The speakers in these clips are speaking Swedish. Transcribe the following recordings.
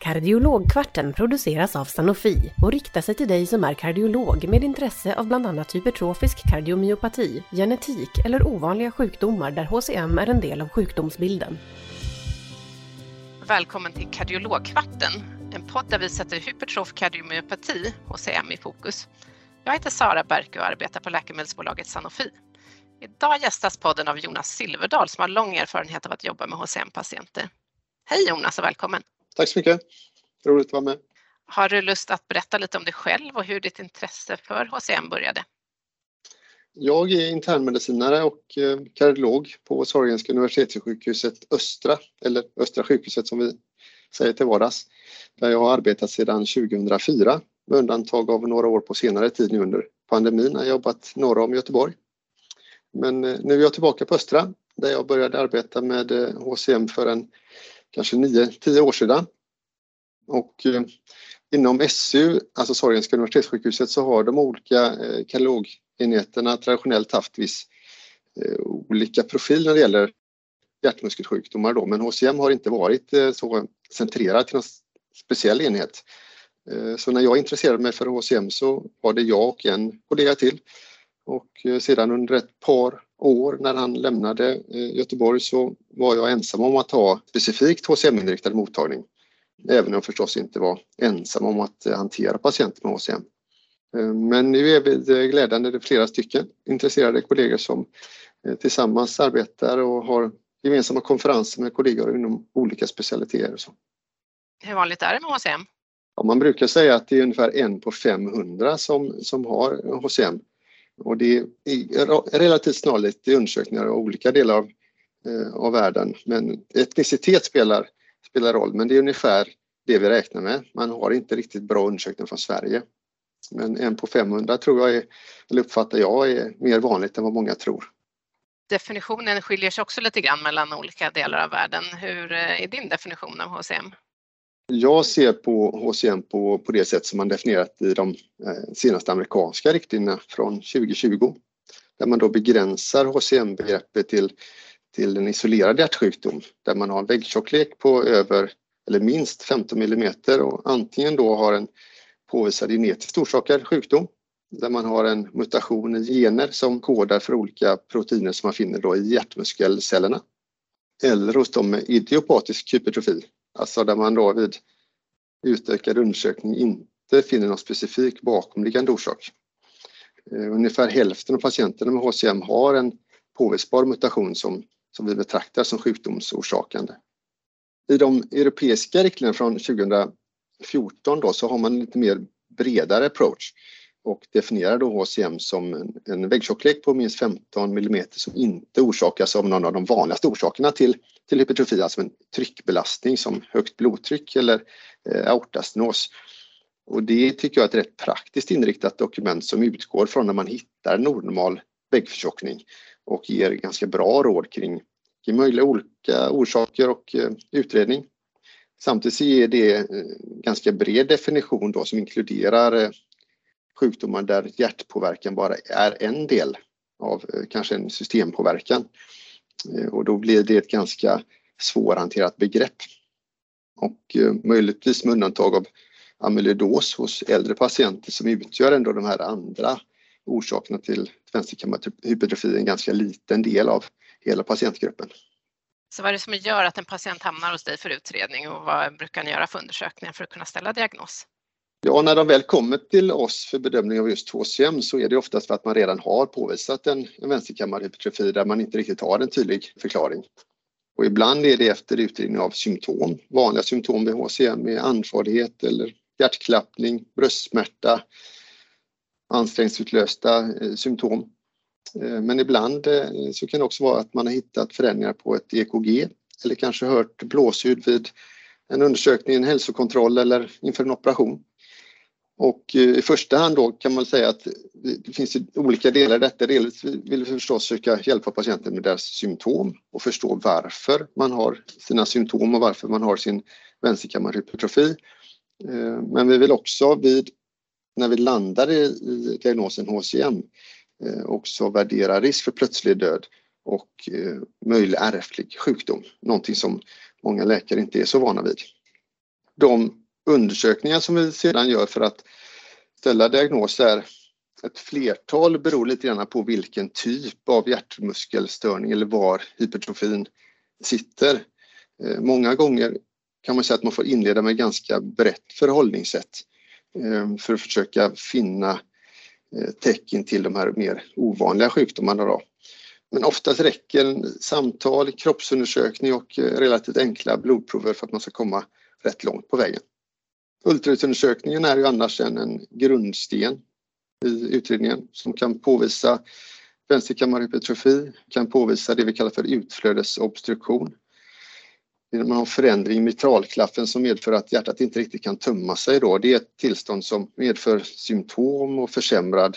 Kardiologkvarten produceras av Sanofi och riktar sig till dig som är kardiolog med intresse av bland annat hypertrofisk kardiomyopati, genetik eller ovanliga sjukdomar där HCM är en del av sjukdomsbilden. Välkommen till Kardiologkvarten, en podd där vi sätter hypertrof kardiomyopati, HCM, i fokus. Jag heter Sara Berke och arbetar på läkemedelsbolaget Sanofi. Idag gästas podden av Jonas Silverdahl som har lång erfarenhet av att jobba med HCM-patienter. Hej Jonas och välkommen! Tack så mycket. Roligt att vara med. Har du lust att berätta lite om dig själv och hur ditt intresse för HCM började? Jag är internmedicinare och eh, kardiolog på Sahlgrenska universitetssjukhuset Östra, eller Östra sjukhuset som vi säger till vardags, där jag har arbetat sedan 2004 med undantag av några år på senare tid nu under pandemin. Jag har jobbat norra om Göteborg. Men eh, nu är jag tillbaka på Östra där jag började arbeta med HCM eh, för en kanske 9-10 år sedan. Och eh, inom SU, alltså Sahlgrenska universitetssjukhuset, så har de olika eh, kardiologenheterna traditionellt haft viss eh, olika profil när det gäller hjärtmuskelsjukdomar då, men HCM har inte varit eh, så centrerad till någon speciell enhet. Eh, så när jag intresserade mig för HCM så var det jag och en kollega till. Och eh, sedan under ett par år när han lämnade Göteborg så var jag ensam om att ha specifikt HCM-inriktad mottagning. Även om jag förstås inte var ensam om att hantera patienter med HCM. Eh, men nu är vi glädjande flera stycken intresserade kollegor som eh, tillsammans arbetar och har gemensamma konferenser med kollegor inom olika specialiteter. Och så. Hur vanligt är det med HCM? Ja, man brukar säga att det är ungefär en på 500 som, som har HCM. Och det är relativt snarlikt i undersökningar av olika delar av, eh, av världen. Men etnicitet spelar spelar roll, men det är ungefär det vi räknar med. Man har inte riktigt bra undersökningar från Sverige. Men en på 500 tror jag är, eller uppfattar jag, är mer vanligt än vad många tror. Definitionen skiljer sig också lite grann mellan olika delar av världen. Hur eh, är din definition av HCM? Jag ser på HCM på, på det sätt som man definierat i de eh, senaste amerikanska riktlinjerna från 2020 där man då begränsar HCM-begreppet till till en isolerad hjärtsjukdom där man har en väggtjocklek på över eller minst 15 mm och antingen då har en påvisad genetiskt orsakad sjukdom där man har en mutation i gener som kodar för olika proteiner som man finner då i hjärtmuskelcellerna. Eller hos dem med idiopatisk hypertrofi, alltså där man då vid utökad undersökning inte finner någon specifik bakomliggande orsak. Eh, ungefär hälften av patienterna med HCM har en påvisbar mutation som som vi betraktar som sjukdomsorsakande. I de europeiska riktlinjerna från 2014 då, så har man en lite mer bredare approach och definierar då HCM som en, en väggtjocklek på minst 15 mm som inte orsakas av någon av de vanligaste orsakerna till, till hypertrofi, alltså en tryckbelastning som högt blodtryck eller eh, aortastenos. Och det tycker jag är ett rätt praktiskt inriktat dokument som utgår från när man hittar en onormal väggförtjockning och ger ganska bra råd kring, kring möjliga olika orsaker och eh, utredning. Samtidigt ger det eh, ganska bred definition då som inkluderar eh, sjukdomar där hjärtpåverkan bara är en del av eh, kanske en systempåverkan. Eh, och då blir det ett ganska svårhanterat begrepp. Och eh, möjligtvis med undantag av amyloidos hos äldre patienter som utgör ändå de här andra orsakerna till vänsterkammarhypertrofi en ganska liten del av hela patientgruppen. Så vad är det som gör att en patient hamnar hos dig för utredning och vad brukar ni göra för undersökningar för att kunna ställa diagnos? Ja, när de väl kommer till oss för bedömning av just HCM så är det oftast för att man redan har påvisat en, en vänsterkammarhypertrofi där man inte riktigt har en tydlig förklaring. Och ibland är det efter utredning av symptom. Vanliga symptom vid HCM är andfåddhet eller hjärtklappning, bröstsmärta, ansträngningsutlösta eh, symptom. Eh, men ibland eh, så kan det också vara att man har hittat förändringar på ett EKG eller kanske hört blåsljud vid en undersökning, en hälsokontroll eller inför en operation. Och eh, i första hand då kan man säga att det finns olika delar i detta. Dels vill vi förstås försöka hjälpa patienten med deras symptom och förstå varför man har sina symptom och varför man har sin vänsterkammarhypertrofi. Eh, men vi vill också vid när vi landar i, diagnosen HCM eh, också värdera risk för plötslig död och möjlig ärftlig sjukdom, någonting som många läkare inte är så vana vid. De undersökningar som vi sedan gör för att ställa diagnoser... ett flertal beror lite grann på vilken typ av hjärtmuskelstörning eller var hypertrofin sitter. Eh, många gånger kan man säga att man får inleda med ganska brett förhållningssätt eh, för att försöka finna eh, tecken till de här mer ovanliga sjukdomarna. Då. Men oftast räcker samtal, kroppsundersökning och relativt enkla blodprover för att man ska komma rätt långt på vägen. Ultraljudsundersökningen är ju annars en, en grundsten i utredningen som kan påvisa vänsterkammarhypertrofi, kan påvisa det vi kallar för utflödesobstruktion. När man har förändring i mitralklaffen som medför att hjärtat inte riktigt kan tömma sig då. Det är ett tillstånd som medför symptom och försämrad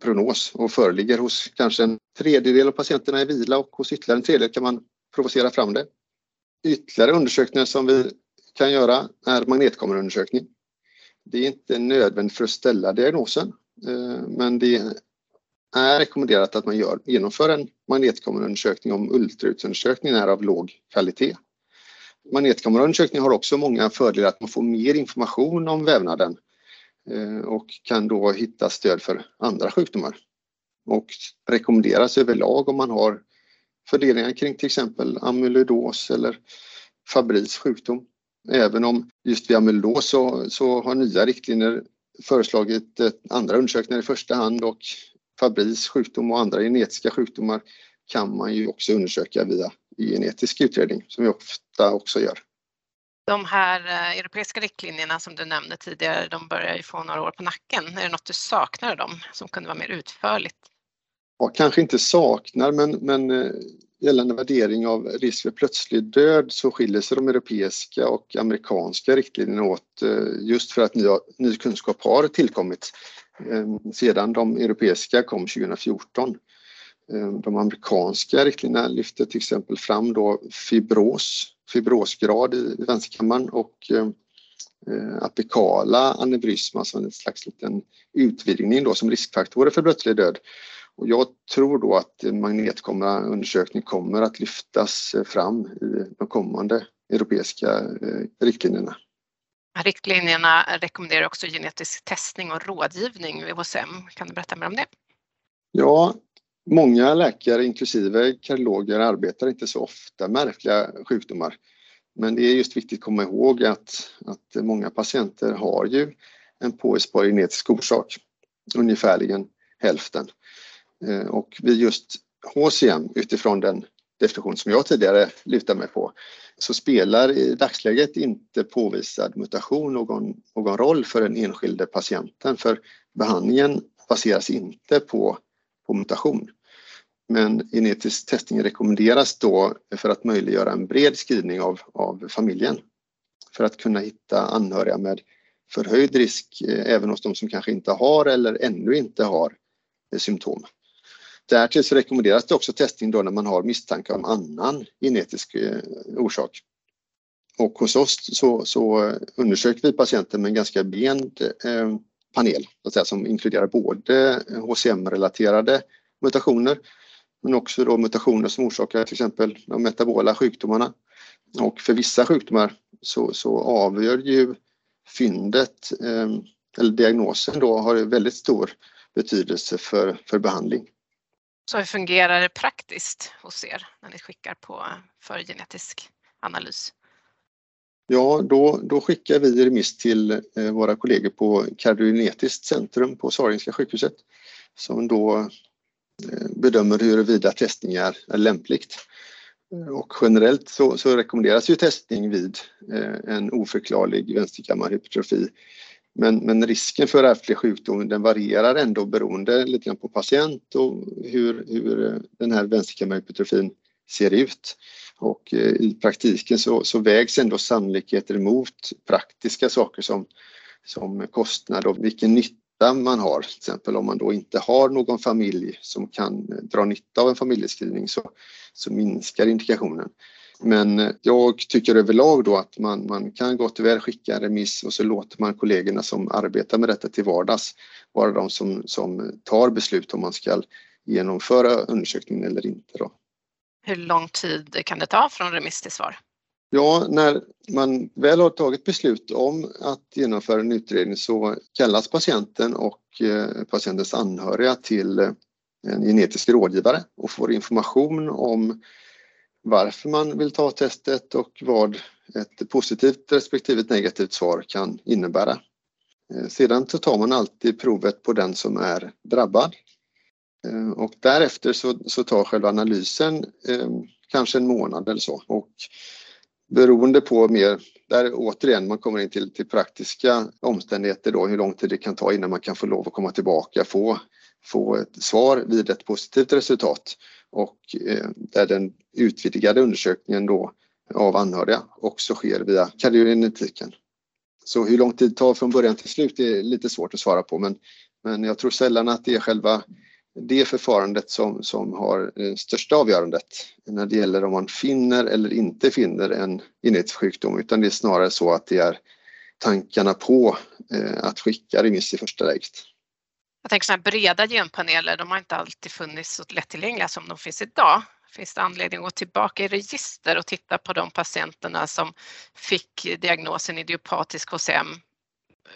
prognos och föreligger hos kanske en tredjedel av patienterna i vila och hos ytterligare en tredjedel kan man provocera fram det. Ytterligare undersökningar som vi kan göra är magnetkameraundersökning. Det är inte nödvändigt för att ställa diagnosen eh, men det är rekommenderat att man gör, genomför en magnetkameraundersökning om ultraljudsundersökningen är av låg kvalitet. Magnetkameraundersökning har också många fördelar att man får mer information om vävnaden eh, och kan då hitta stöd för andra sjukdomar. Och rekommenderas överlag om man har fördelningar kring till exempel amyloidos eller Fabris sjukdom. Även om just vid amyloidos så, så har nya riktlinjer föreslagit andra undersökningar i första hand och Fabris sjukdom och andra genetiska sjukdomar kan man ju också undersöka via genetisk utredning som vi ofta också gör. De här eh, europeiska riktlinjerna som du nämnde tidigare, de börjar ju få några år på nacken. Är det något du saknar dem som kunde vara mer utförligt? Ja, kanske inte saknar, men, men eh, gällande värdering av risk för plötslig död så skiljer sig de europeiska och amerikanska riktlinjerna åt eh, just för att ny, ny kunskap har tillkommit eh, sedan de europeiska kom 2014. Eh, de amerikanska riktlinjerna lyfter till exempel fram då fibros, fibrosgrad i vänsterkammaren och apikala aneurysma som en slags liten utvidgning då som riskfaktorer för plötslig död. Och jag tror då att magnetkameraundersökning kommer att lyftas fram i de kommande europeiska eh, riktlinjerna. Riktlinjerna rekommenderar också genetisk testning och rådgivning vid HSM. Kan du berätta mer om det? Ja, Många läkare, inklusive kardiologer, arbetar inte så ofta med märkliga sjukdomar. Men det är just viktigt att komma ihåg att, att många patienter har ju en påvisbar genetisk orsak, ungefärligen hälften. Eh, och vid just HCM, utifrån den definition som jag tidigare lutade mig på, så spelar i dagsläget inte påvisad mutation någon, någon roll för den enskilde patienten, för behandlingen baseras inte på, på mutation. Men genetisk testning rekommenderas då för att möjliggöra en bred screening av, av familjen. För att kunna hitta anhöriga med förhöjd risk eh, även hos de som kanske inte har eller ännu inte har eh, symptom. Därtill så rekommenderas det också testning då när man har misstankar om annan genetisk eh, orsak. Och hos oss så, så eh, undersöker vi patienter med en ganska bred eh, panel säga, som inkluderar både HCM-relaterade mutationer men också då mutationer som orsakar till exempel de metabola sjukdomarna. Och för vissa sjukdomar så, så avgör ju fyndet, eh, eller diagnosen då, har väldigt stor betydelse för, för behandling. Så hur fungerar det praktiskt hos er när ni skickar på för genetisk analys? Ja, då, då skickar vi remiss till eh, våra kollegor på Kardiogenetiskt centrum på Sahlgrenska sjukhuset som då eh, bedömer huruvida testningar är lämpligt. Och generellt så, så rekommenderas ju testning vid eh, en oförklarlig vänsterkammarhypertrofi. Men, men risken för ärftlig sjukdom den varierar ändå beroende lite grann på patient och hur, hur eh, den här vänsterkammarhypertrofin ser ut. Och eh, i praktiken så, så vägs ändå sannolikheter mot praktiska saker som, som kostnad och vilken nytta nytta man har. Till exempel om man då inte har någon familj som kan eh, dra nytta av en familjeskrivning så, så minskar indikationen. Men jag tycker överlag då att man, man kan gott och väl skicka en remiss och så låter man kollegorna som arbetar med detta till vardags vara de som, som tar beslut om man ska genomföra undersökningen eller inte. Då. Hur lång tid kan det ta från remiss till svar? Ja, när man väl har tagit beslut om att genomföra en utredning så kallas patienten och eh, patientens anhöriga till eh, en genetisk rådgivare och får information om varför man vill ta testet och vad ett positivt respektive ett negativt svar kan innebära. Eh, sedan så tar man alltid provet på den som är drabbad. Eh, och därefter så, så tar själva analysen eh, kanske en månad eller så. Och beroende på mer, där återigen man kommer in till, till praktiska omständigheter då, hur lång tid det kan ta innan man kan få lov att komma tillbaka, få, få ett svar vid ett positivt resultat och eh, där den utvidgade undersökningen då av anhöriga också sker via kardiogenetiken. Så hur lång tid det tar från början till slut är lite svårt att svara på men, men jag tror sällan att det är själva det förfarandet som, som har det största avgörandet när det gäller om man finner eller inte finner en genetisk utan det är snarare så att det är tankarna på eh, att skicka remiss i första läget. Jag tänker sådana här breda genpaneler, de har inte alltid funnits så lättillgängliga som de finns idag. Finns det anledning att gå tillbaka i register och titta på de patienterna som fick diagnosen idiopatisk HCM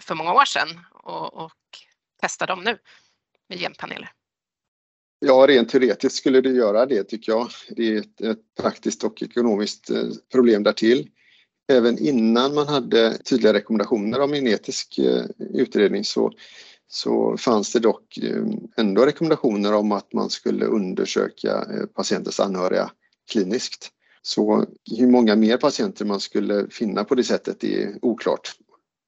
för många år sedan och, och testa dem nu med genpaneler? Ja, rent teoretiskt skulle det göra det tycker jag. Det är ett, ett praktiskt och ekonomiskt eh, problem därtill. Även innan man hade tydliga rekommendationer om genetisk eh, utredning så, så fanns det dock eh, ändå rekommendationer om att man skulle undersöka eh, patientens anhöriga kliniskt. Så hur många mer patienter man skulle finna på det sättet är oklart.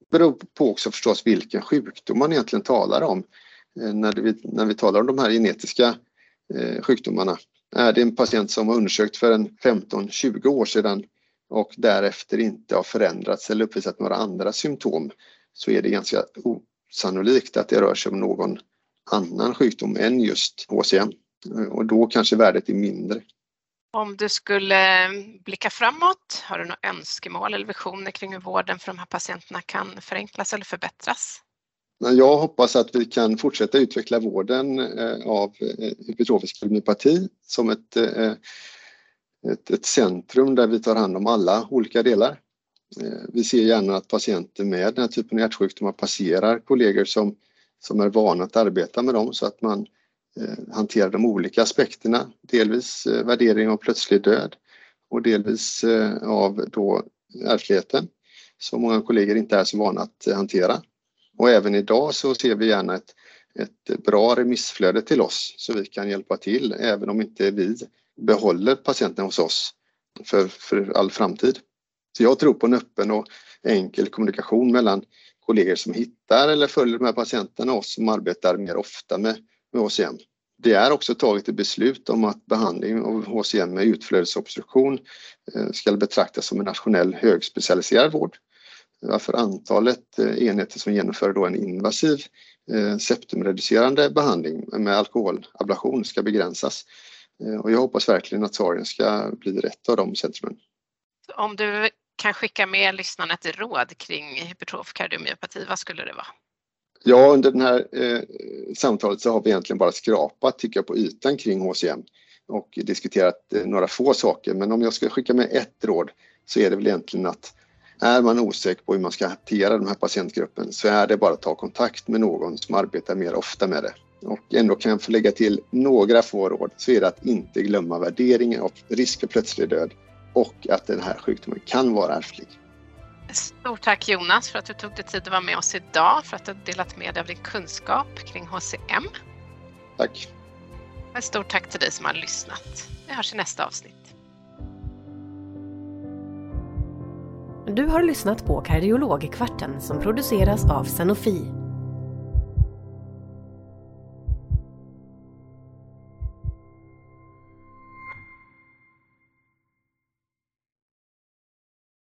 Det beror på också förstås vilken sjukdom man egentligen talar om. Eh, när vi, när vi talar om de här genetiska sjukdomarna. Är det en patient som var undersökt för en 15-20 år sedan och därefter inte har förändrats eller uppvisat några andra symptom så är det ganska osannolikt att det rör sig om någon annan sjukdom än just HCM eh, och då kanske värdet är mindre. Om du skulle blicka framåt, har du några önskemål eller visioner kring hur vården för de här patienterna kan förenklas eller förbättras? Jag hoppas att vi kan fortsätta utveckla vården eh, av eh, hypertrofisk myopati som ett, eh, ett, ett, centrum där vi tar hand om alla olika delar. Eh, vi ser gärna att patienter med den här typen av hjärtsjukdomar passerar kollegor som, som är vana att arbeta med dem så att man eh, hanterar de olika aspekterna. Delvis eh, värdering av plötslig död och delvis av då ärftligheten som många kollegor inte är så vana att hantera. Och även idag så ser vi gärna ett, ett bra remissflöde till oss så vi kan hjälpa till även om inte vi behåller patienten hos oss för, för all framtid. Så jag tror på en öppen och enkel kommunikation mellan kollegor som hittar eller följer de här patienterna och oss som arbetar mer ofta med, med HCM. Det är också taget ett beslut om att behandling av HCM med utflödesobstruktion eh, ska betraktas som en nationell högspecialiserad vård varför antalet eh, enheter som genomför då en invasiv eh, septumreducerande behandling med alkoholablation ska begränsas. Eh, och jag hoppas verkligen att Sarien ska bli rätt av de centrumen. Om du kan skicka med lyssnarna ett råd kring hypertrof kardiomyopati, vad skulle det vara? Ja, under det här eh, samtalet så har vi egentligen bara skrapat tycker jag, på ytan kring HCM och diskuterat eh, några få saker. Men om jag ska skicka med ett råd så är det väl egentligen att är man osäker på hur man ska hantera den här patientgruppen så är det bara att ta kontakt med någon som arbetar mer ofta med det. Och ändå kan jag få lägga till några få råd så är det att inte glömma värderingen av risk för plötslig död och att den här sjukdomen kan vara ärftlig. Stort tack Jonas för att du tog dig tid att vara med oss idag, för att du delat med dig av din kunskap kring HCM. Tack. Ett stort tack till dig som har lyssnat. Vi hörs i nästa avsnitt. Du har lyssnat på Kardiologkvarten som produceras av Sanofi